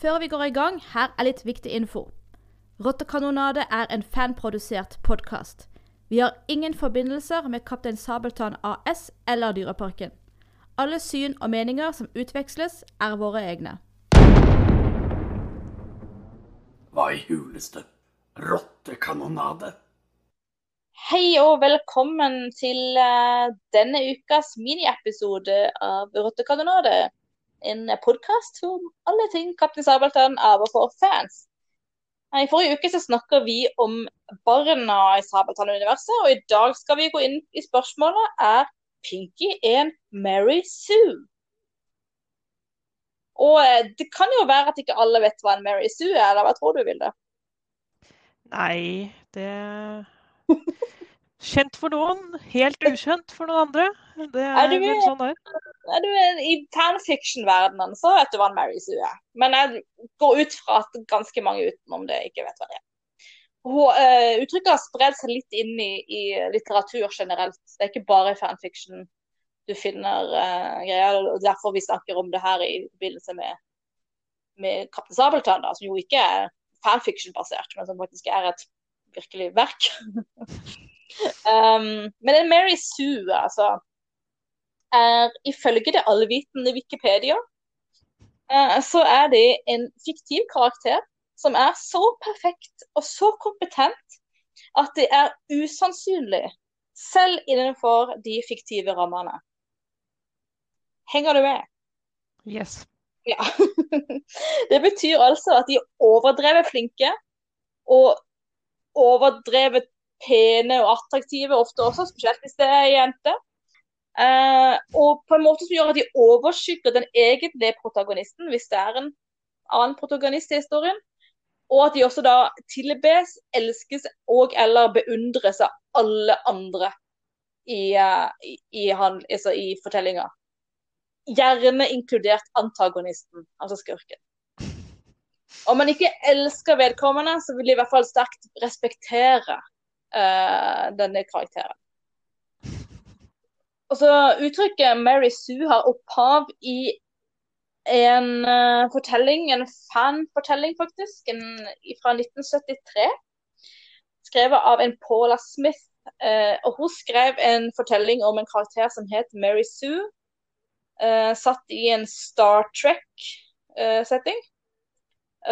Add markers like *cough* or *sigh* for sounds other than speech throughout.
Før vi går i gang, her er litt viktig info. Rottekanonade er en fanprodusert podkast. Vi har ingen forbindelser med Kaptein Sabeltann AS eller Dyreparken. Alle syn og meninger som utveksles, er våre egne. Hva i huleste rottekanonade? Hei og velkommen til eh, denne ukas miniepisode av Rottekanonade. En podkast om alle ting Kaptein Sabeltann arver for fans. I forrige uke så snakka vi om barna i Sabeltann-universet, og i dag skal vi gå inn i spørsmålet er Pinky en Mary Sue? Og eh, det kan jo være at ikke alle vet hva en Mary Sue er, eller hva tror du, Vilde? Nei, det *laughs* Kjent for noen, helt ukjent for noen andre. Det Er er du vel sånn det er. Du, I fanfiction-verdenen så vet du hva en Mary Sue er. Men jeg går ut fra at ganske mange utenom det ikke vet hva det er. Eh, uttrykket har spredd seg litt inn i, i litteratur generelt. Det er ikke bare i fanfiction du finner uh, greier. og Derfor vi snakker om det her i forbindelse med, med Kaptein Sabeltann, da, som jo ikke er fanfiction-basert, men som faktisk er et virkelig verk. *laughs* um, men en Mary Sue, altså er ifølge det allvitende Wikipedia, uh, så er det en fiktiv karakter som er så perfekt og så kompetent at det er usannsynlig, selv innenfor de fiktive rammene. Henger du med? Yes. Ja. *laughs* Det betyr altså at de er overdrevet flinke og overdrevet pene og attraktive ofte også, spesielt hvis det er jenter. jente. Eh, og på en måte som gjør at de overskygger den egentlige protagonisten, hvis det er en annen protagonist i historien. Og at de også da tilbes, elskes og eller beundres av alle andre i, eh, i, i, altså i fortellinga. Gjerne inkludert antagonisten, altså skurken. Om man ikke elsker vedkommende, så vil de i hvert fall sterkt respektere eh, denne karakteren. Og så Uttrykket Mary Sue har opphav i en uh, fortelling, en fanfortelling faktisk, en, fra 1973. Skrevet av en Paula Smith. Uh, og Hun skrev en fortelling om en karakter som het Mary Sue. Uh, satt i en Star Trek-setting.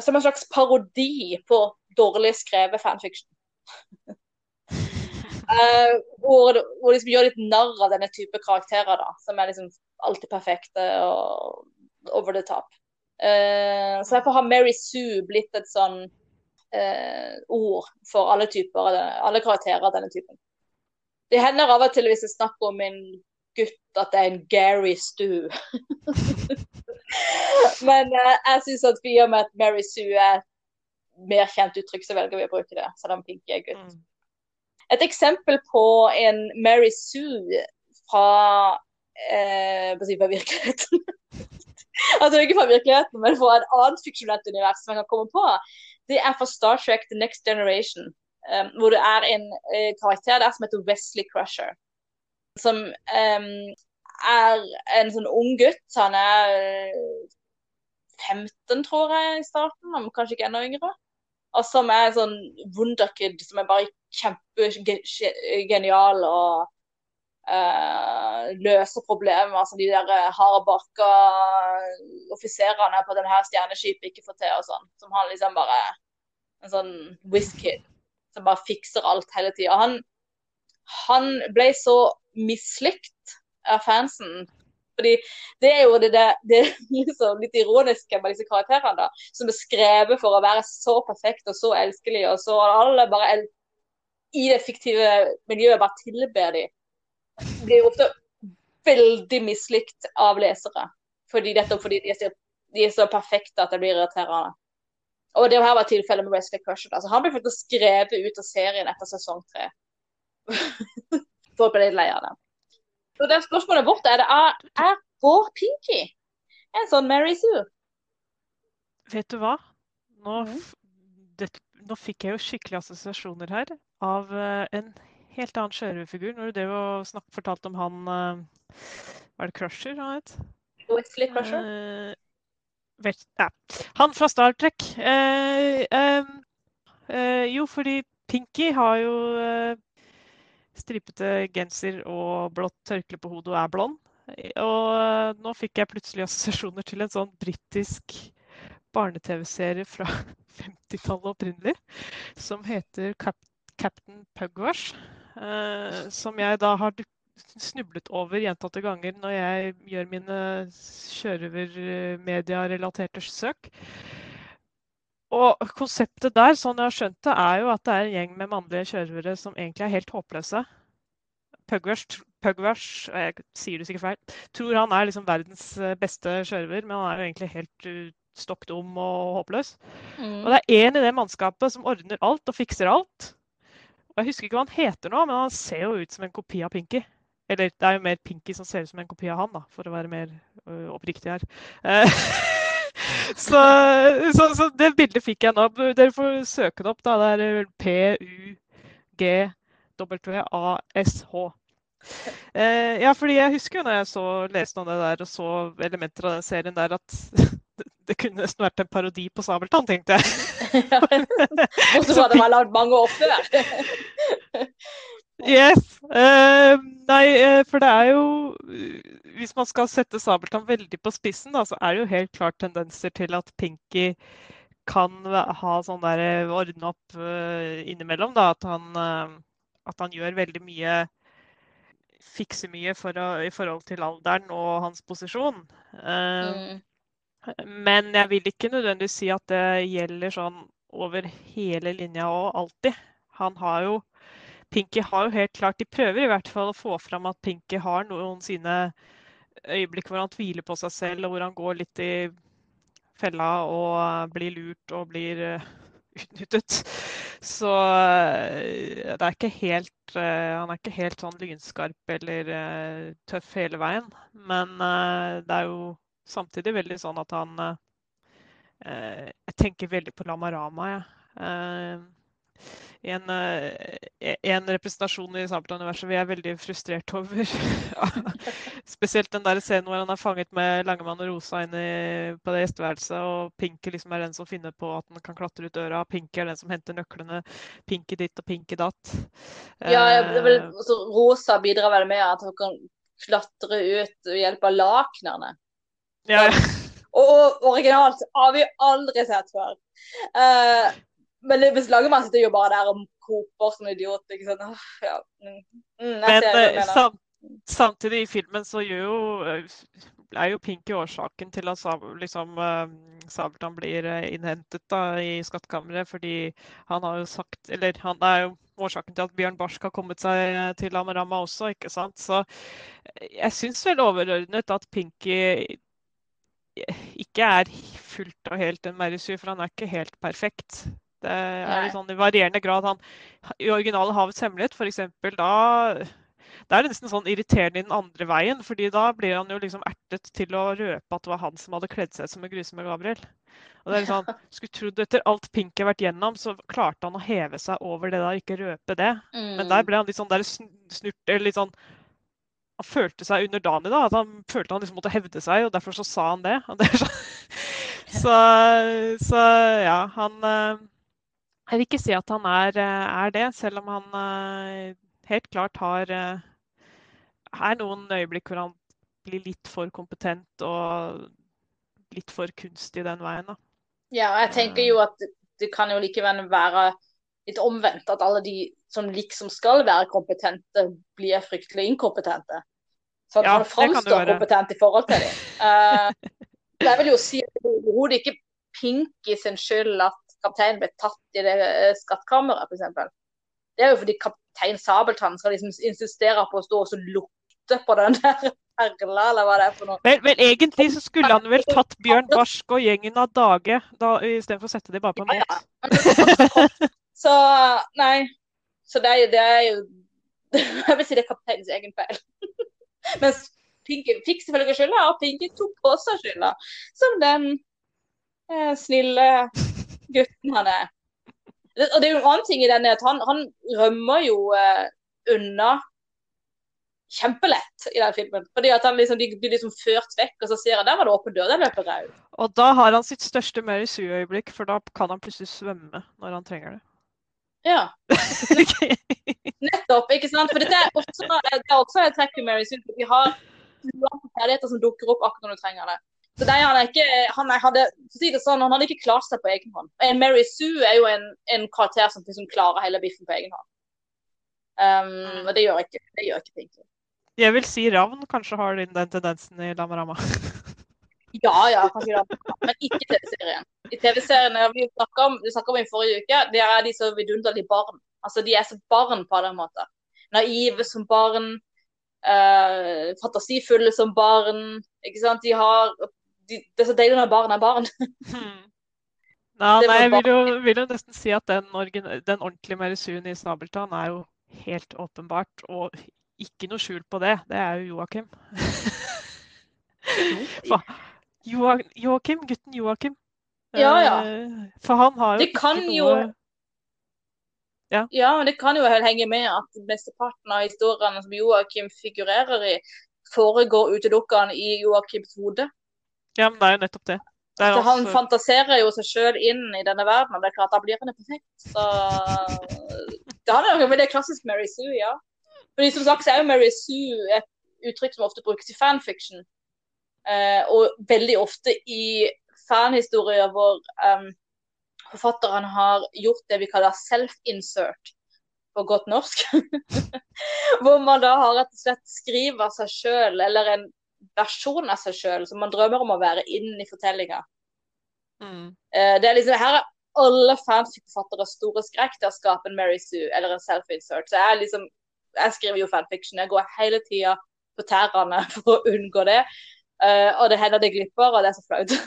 som en slags parodi på dårlig skrevet fanfiction. Eh, hvor, hvor liksom gjør litt narr av denne type karakterer, da, som er liksom alltid perfekte og over the top. Uh, så derfor har Mary Sue blitt et sånn uh, ord for alle typer, alle karakterer av denne typen. Det hender av og til hvis jeg snakker om en gutt at det er en Gary Stu. *laughs* Men uh, jeg syns at i og med at Mary Sue er mer kjent uttrykk, så velger vi å bruke det, selv om Pinky er gutt. Mm. Et eksempel på en Mary Sue fra, eh, fra virkeligheten *laughs* Altså ikke fra virkeligheten, men fra et annet fiksjonelt univers som jeg kan komme på, det er fra Star Trek The Next Generation. Um, hvor det er en uh, karakter der som heter Wesley Crusher. Som um, er en sånn ung gutt. Han er eh, 15, tror jeg, i starten, om kanskje ikke enda yngre. Og som er sånn wunderkid som er bare kjempegenial og uh, løser problemer som de der eh, hardbarka offiserene på denne stjerneskipet ikke får til og sånn. Som han liksom bare En sånn whiz-kid som bare fikser alt hele tida. Han, han ble så mislikt av fansen. Fordi det er jo det, det, *laughs* det liksom litt ironiske med disse karakterene, da, som er skrevet for å være så perfekte og så elskelige, og så alle bare el i det fiktive miljøet bare tilber de. Blir jo ofte veldig mislikt av lesere. Fordi fordi de er, så, de er så perfekte at det blir irriterende. Og det her var tilfellet med Wesley Crusher. Altså, han ble faktisk skrevet ut av serien etter sesong tre. *laughs* Folk ble litt lei av det. Så det spørsmålet vårt er det er, er vår Pinky en sånn Mary Sue? Vet du hva? Nå, Mhm. det, nå fikk jeg jo skikkelig assosiasjoner her av eh, en helt annen sjørøverfigur. Når du det og snakk, fortalte om han eh, Var det Crusher han het? Wesley Crusher? Uh, vet, ja. Han fra Star Trek. Uh, uh, eh, jo, fordi Pinky har jo eh, stripete genser og blått tørkle på hodet og er blond. Og eh, nå fikk jeg plutselig assosiasjoner til en sånn britisk barne-TV-serie fra *laughs* 50-tallet opprinnelig, som heter Cap Captain Pugwash. Eh, som jeg da har snublet over gjentatte ganger når jeg gjør mine kjørermedia-relaterte søk. Og konseptet der, sånn jeg har skjønt det, er jo at det er en gjeng med mannlige kjørere som egentlig er helt håpløse. Pugwash, Pugwash jeg sier det sikkert feil, tror han er liksom verdens eh, beste kjører, men han er jo egentlig helt uh, stokk dum og håpløs. Mm. Og det er én i det mannskapet som ordner alt og fikser alt. Og Jeg husker ikke hva han heter nå, men han ser jo ut som en kopi av Pinky. Eller det er jo mer Pinky som ser ut som en kopi av han, da, for å være mer ø, oppriktig her. *laughs* Eh, så, så, så det bildet fikk jeg nå. Dere får søke det opp. da. Det er P-U-G-W-A-S-H. Eh, ja, fordi jeg husker jo når jeg så, leste om det der og så elementer av den serien der, at *laughs* det, kunne nesten vært en parodi på Sabeltann, tenkte jeg. Fra at det var lagd mange år før. *laughs* Yes. Uh, nei, eh, for det er jo Hvis man skal sette Sabeltann veldig på spissen, da, så er det jo helt klart tendenser til at Pinky kan ha sånn der eh, ordne opp innimellom. Da, at han, at han gjør veldig mye Fikser mye for å, i forhold til alderen og hans posisjon. Uh, Mm. Men jeg vil ikke nødvendigvis si at det gjelder sånn over hele linja og alltid. Han har jo Pinky har jo helt klart De prøver i hvert fall å få fram at Pinky har noen sine øyeblikk hvor han tviler på seg selv, og hvor han går litt i fella og blir lurt og blir eh, *laughs* utnyttet. Så eh, det er ikke helt eh, Han er ikke helt sånn lynskarp eller eh, tøff hele veien. Men eh, det er jo samtidig veldig sånn at han eh, eh, Jeg tenker veldig på Lamarama, jeg. Eh, en, eh, en representasjon i Sabeltann-universet vi er veldig frustrert over. *laughs* Spesielt den der scenen hvor han er fanget med Langemann og Rosa inne på det gjesteværelset, og Pinky liksom er den som finner på at han kan klatre ut døra. Pinky er den som henter nøklene. Pinky ditt og Pinky datt. Ja, vel, Eh, altså, Rosa bidrar vel med at hun kan klatre ut ved hjelp av lakenene. ja, ja. Og, og originalt har vi aldri sett før. Eh, men hvis Langemann sitter jo bare der og koper som en idiot. ikke sant? Ja. mm, mm, Men eh, sam samtidig i filmen så gjør jo, eh, er jo Pinky årsaken til at liksom, eh, Sabeltann blir innhentet da, i skattkammeret. Fordi han har jo sagt Eller han er jo årsaken til at Bjørn Barsk har kommet seg til Amarama også, ikke sant. Så jeg syns vel overordnet at Pinky ikke er fullt og helt en Merrisu, for han er ikke helt perfekt. Det er Nei. litt sånn i varierende grad. Han, I originalen 'Havets hemmelighet', f.eks., da da er det nesten sånn irriterende i den andre veien, fordi da blir han jo liksom ertet til å røpe at det var han som hadde kledd seg som en grusomme Gabriel. Og det er sånn, Skulle trodd etter alt Pink har vært gjennom, så klarte han å heve seg over det der, ikke røpe det. Men der Mm. ble han litt sånn der snurt eller litt sånn Han følte seg underdanig, da. At han følte han liksom måtte hevde seg, og derfor så sa han det. Det er sånn, *laughs* så, så ja, han eh, Jeg vil ikke si at han er, eh, er det, selv om han eh, helt klart har eh, er noen øyeblikk hvor han blir litt for kompetent og litt for kunstig den veien. da. Ja, jeg tenker jo at det, kan jo likevel være litt omvendt. At alle de som liksom skal være kompetente, blir fryktelig inkompetente. Så at Ja, det framstår kompetent i forhold til dem. Uh, jeg vil jo si at det er ikke Pinky sin skyld at kapteinen ble tatt i det eh, skattkammeret, f.eks. Det er jo fordi kaptein Sabeltann skal liksom insistere på å stå og så lukte på den der perla, eller hva det er for noe. Men, men egentlig så skulle han vel tatt Bjørn Barsk og gjengen av dage da, istedenfor å sette dem bare på en båt. Ja, er Så nei. Så det er, det er jo *laughs* Jeg vil si det er kapteinens egen feil. *laughs* Mens Pinky fikk selvfølgelig skylda, og Pinky tok også skylda. Som den eh, snille gutten han er. Og det er jo en annen ting i denne, at han, han rømmer jo uh, unna kjempelett i den filmen. Fordi at han liksom, De blir liksom ført vekk, og så ser han der var det åpen dør. den løper jeg. Og da har han sitt største Mary Sue-øyeblikk, for da kan han plutselig svømme når han trenger det. Ja, *laughs* nettopp. ikke sant? For dette er også, det er også et trekk i Mary Sue. Vi har ferdigheter som dukker opp akkurat når du trenger det. Så nei, han ikke, han hadde, si det sånn, han hadde ikke klart seg på egen hånd. En Mary Sue er jo en, en karakter som liksom klarer hele biffen på egen hånd. Um, og det gjør ikke, det gjør ikke Pinky. Jeg vil si Ravn kanskje har den den tendensen i Lamarama. *laughs* Ja, ja, kanskje Ravn. men ikke TV-serien. I TV-serien vi snakket om, om i forrige uke, der er de så vidunderlige barn. Altså, De er så barn på den måten. Naive som barn, Uh, fantasifulle som barn. ikke sant? De har, de, Det er så deilig når barn er barn. *laughs* Hmm. Ja, nei, jeg vil jo, vil jo nesten si at den, den ordentlige Merisuen i Snabeltann er jo helt åpenbart, og ikke noe skjul på det. Det er jo Joakim. *laughs* Joakim, gutten Joakim. Ja, ja. Eh, For han har jo Det kan ikke jo- ja. Ja, men det kan jo henge med at mesteparten av historiene som Joakim figurerer i, foregår utelukkende i Joakims hode. Ja, men det er jo nettopp det. det er Så han også- fantaserer jo seg sjøl inn i denne verden, og det er klart da blir han perfekt. Så det har jo veldig klassisk Mary Sue, ja. Fordi som sagt så er jo Mary Sue et uttrykk som ofte brukes i fanfiction. Eh, og veldig ofte i fanhistorier hvor um, forfatteren har gjort det vi kaller self-insert på godt norsk. *laughs* hvor man da har rett og slett skriver seg sjøl, eller en versjon av seg sjøl som man drømmer om å være inn i fortellinga. Mm. Eh, det er liksom, her er alle fanfic-forfatteres store skrekk til å skape en Mary Sue eller en self-insert. Så jeg, liksom, jeg skriver jo fanfiction. Jeg går hele tida på tærne *laughs* for å unngå det. Eh, og det hender det glipper, og det er så flaut. *laughs*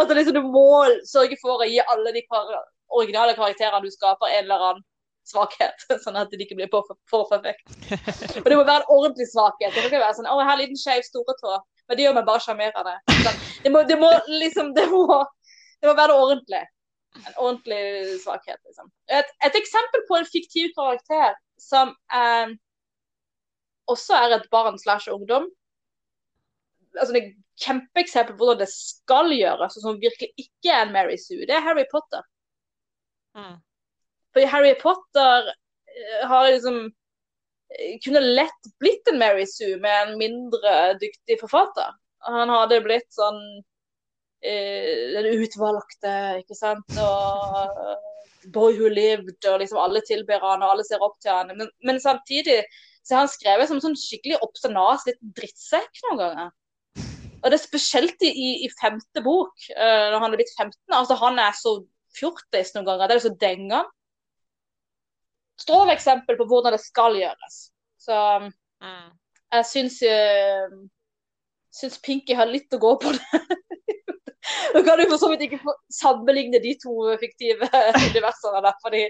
At liksom, du må sørge for å gi alle de originale karakterene du skaper, en eller annen svakhet, *laughs* sånn at de ikke blir for, perfekt. Og det må være en ordentlig svakhet. Det må ikke være sånn 'Å, jeg har en liten skeiv storetå', men det gjør meg bare sjarmerende. Sånn. Det, må- det må liksom det må, det må være det ordentlig. En ordentlig svakhet, liksom. Et, et eksempel på en fiktiv karakter som eh, også er et barn slash ungdom. Altså, det er et kjempeeksempel på hvordan det skal gjøres, og som virkelig ikke er en Mary Sue. Det er Harry Potter. Mm. For Harry Potter eh, har liksom eh, kunne lett blitt en Mary Sue med en mindre dyktig forfatter. Han hadde blitt sånn eh, den utvalgte, ikke sant. Og Boy Who Lived, og liksom alle tilber han, og alle ser opp til han. Men, men samtidig så er han skrevet som sånn skikkelig obsternas, litt drittsekk noen ganger. Og det er spesielt i, i, femte bok, uh, når han er blitt 15. Altså han er så fjortis noen ganger. Det er så denger han stråleksempel på hvordan det skal gjøres. Så um, Mm. jeg syns, uh, syns Pinky har litt å gå på det. *laughs* Nå kan du for så vidt ikke sammenligne de to fiktive *laughs* universene, der, fordi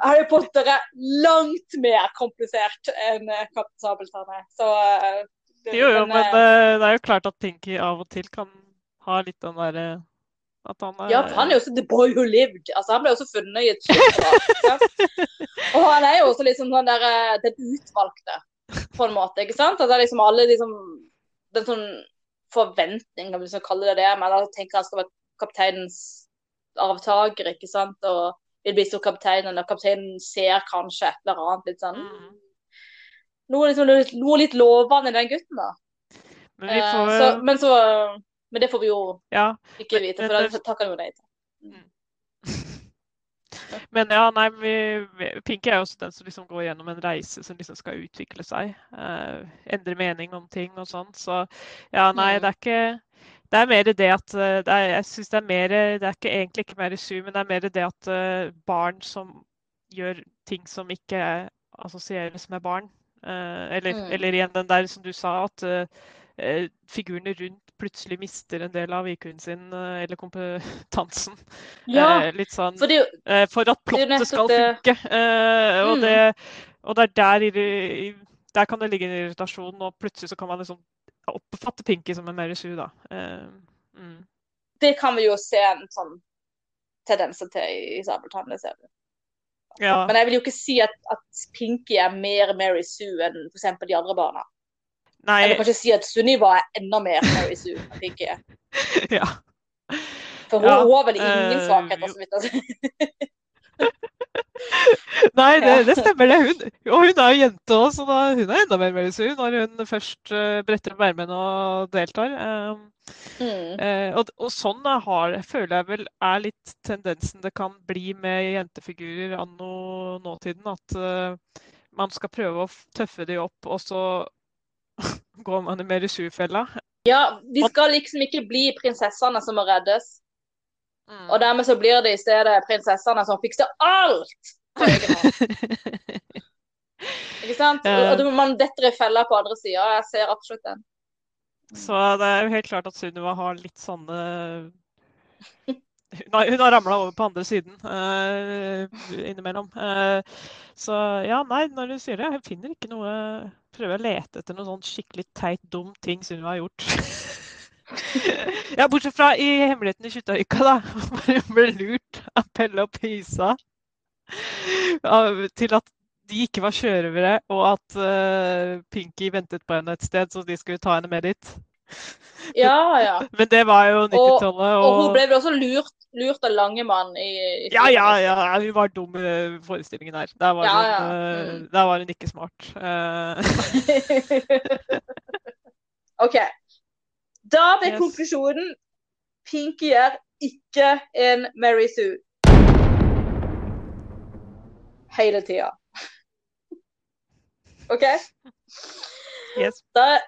Harry Potter er langt mer komplisert enn uh, Kaptein Sabeltann. Så uh, det- Jo, jo, men uh, eh, det er jo klart at Pinky av og til kan ha litt den derre han er Ja, for han er jo også the boy who lived. Altså, han ble også funnet i et skip. *laughs* Og han er jo også liksom den, der, eh, den utvalgte, på en måte. ikke sant? At det er liksom alle liksom Den sånn forventning, om vi skal kalle det det. Men da tenker han skal være kapteinens arvtaker, ikke sant. Og vil bistå kapteinen, og kapteinen ser kanskje et eller annet litt sånn Mm. Noe, liksom, noe litt lovende i den gutten, da. Men vi Eh, får så, men så Men det får vi jo Ja. ikke vite, for Men- da takker han jo nei til. Men ja, nei, vi, vi- Pinky er jo også den som liksom går gjennom en reise som liksom skal utvikle seg. eh, endre mening om ting og sånn. Så ja, nei, Mm. det er ikke Det er mer det at eh, det er, Jeg syns det er mer Det er ikke egentlig ikke mer su, men det er mer det at uh, barn som gjør ting som ikke er- assosieres med barn. uh, eller, Mm. eller igjen den der som du sa, at figurene rundt plutselig mister en del av IQ-en sin, eh, eller kompetansen. *laughs* Ja, Eh, litt sånn for det eh, for at plottet skal funke. Eh, og, Mm. det, og det er der, i- der kan det ligge en irritasjon, og plutselig så kan man liksom oppfatte Pinky som en Mary Sue, da. Eh, mm. det kan vi jo se en sånn tendens til i Sabeltann. Det ser vi. Ja. Men jeg vil jo ikke si at, at Pinky er mer Mary Sue enn f.eks. de andre barna. Nei, Jeg vil kanskje si at Sunniva er enda mer Mary Sue enn er. *laughs* ja. For hun, Ja, har vel ingen eh, svakheter, så vidt jeg. *laughs* Nei, det, det stemmer det. Hun, og hun er jo jente òg, så da, hun er enda mer Melisue når hun først uh, bretter opp ermene og deltar. Um, Mm. uh, og, og sånn har, føler jeg vel er litt tendensen det kan bli med jentefigurer anno nåtiden. At uh, man skal prøve å tøffe de opp, og så går man i Melisue-fella. Ja, de skal liksom ikke bli prinsessene som må reddes. Mm. Og dermed så blir det i stedet prinsessene som fikser alt! *laughs* Ikke sant? Ja. Og man detter i fella på andre sida. Jeg ser absolutt den. Så det er jo helt klart at Sunniva har litt sånne Hun har, hun har ramla over på andre siden uh, innimellom. Uh, så ja, nei, når du sier det, jeg finner ikke noe Prøver å lete etter noen sånn skikkelig teit, dum ting Sunniva har gjort. *laughs* ja, bortsett fra i 'Hemmeligheten i Kjuttaøyka', da. *laughs* Hvor hun ble lurt av Pelle og Pisa til at de ikke var sjørøvere, og at uh, Pinky ventet på henne et sted, så de skulle ta henne med dit. Ja, ja. *laughs* Men det var jo 90-tallet. Og hun ble vel også lurt, lurt av Langemann i, i Ja, ja, ja, hun var dum i forestillingen her. Der var, Ja, ja. eh, Mm. der var hun ikke smart. Eh, *laughs* OK. Da ble Yes. konklusjonen Pinky er ikke en Mary Sue. Hele tida. *laughs* OK? yes. Da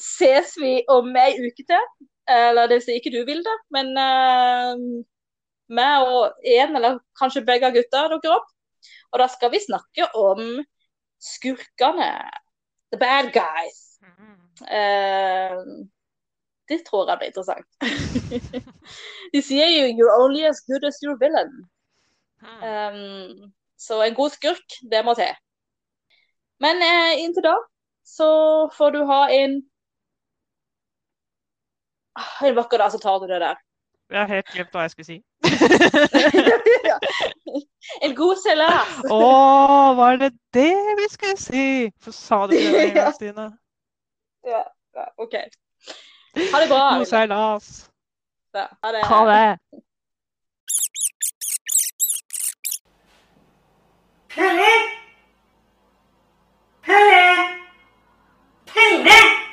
ses vi om ei uke til. Eller det vil si ikke du, vil det, men uh, meg og en eller kanskje begge gutta dukker opp. Og da skal vi snakke om skurkene. The bad guys. Uh, det tror jeg blir interessant. *laughs* De sier jo 'you're only as good as your villain'. Um, så en god skurk, det må til. Men uh, inntil da så får du ha en en vakker da, så tar du det der. Jeg har helt glemt hva jeg skulle si. *laughs* en god seilas. *laughs* Å, oh, var det det vi skulle si? For sa du det *laughs* en gang, Stine? Ja. ja. OK. Ha det bra. God seilas. Ha det. Ha det. Pelle! Pelle! Pelle!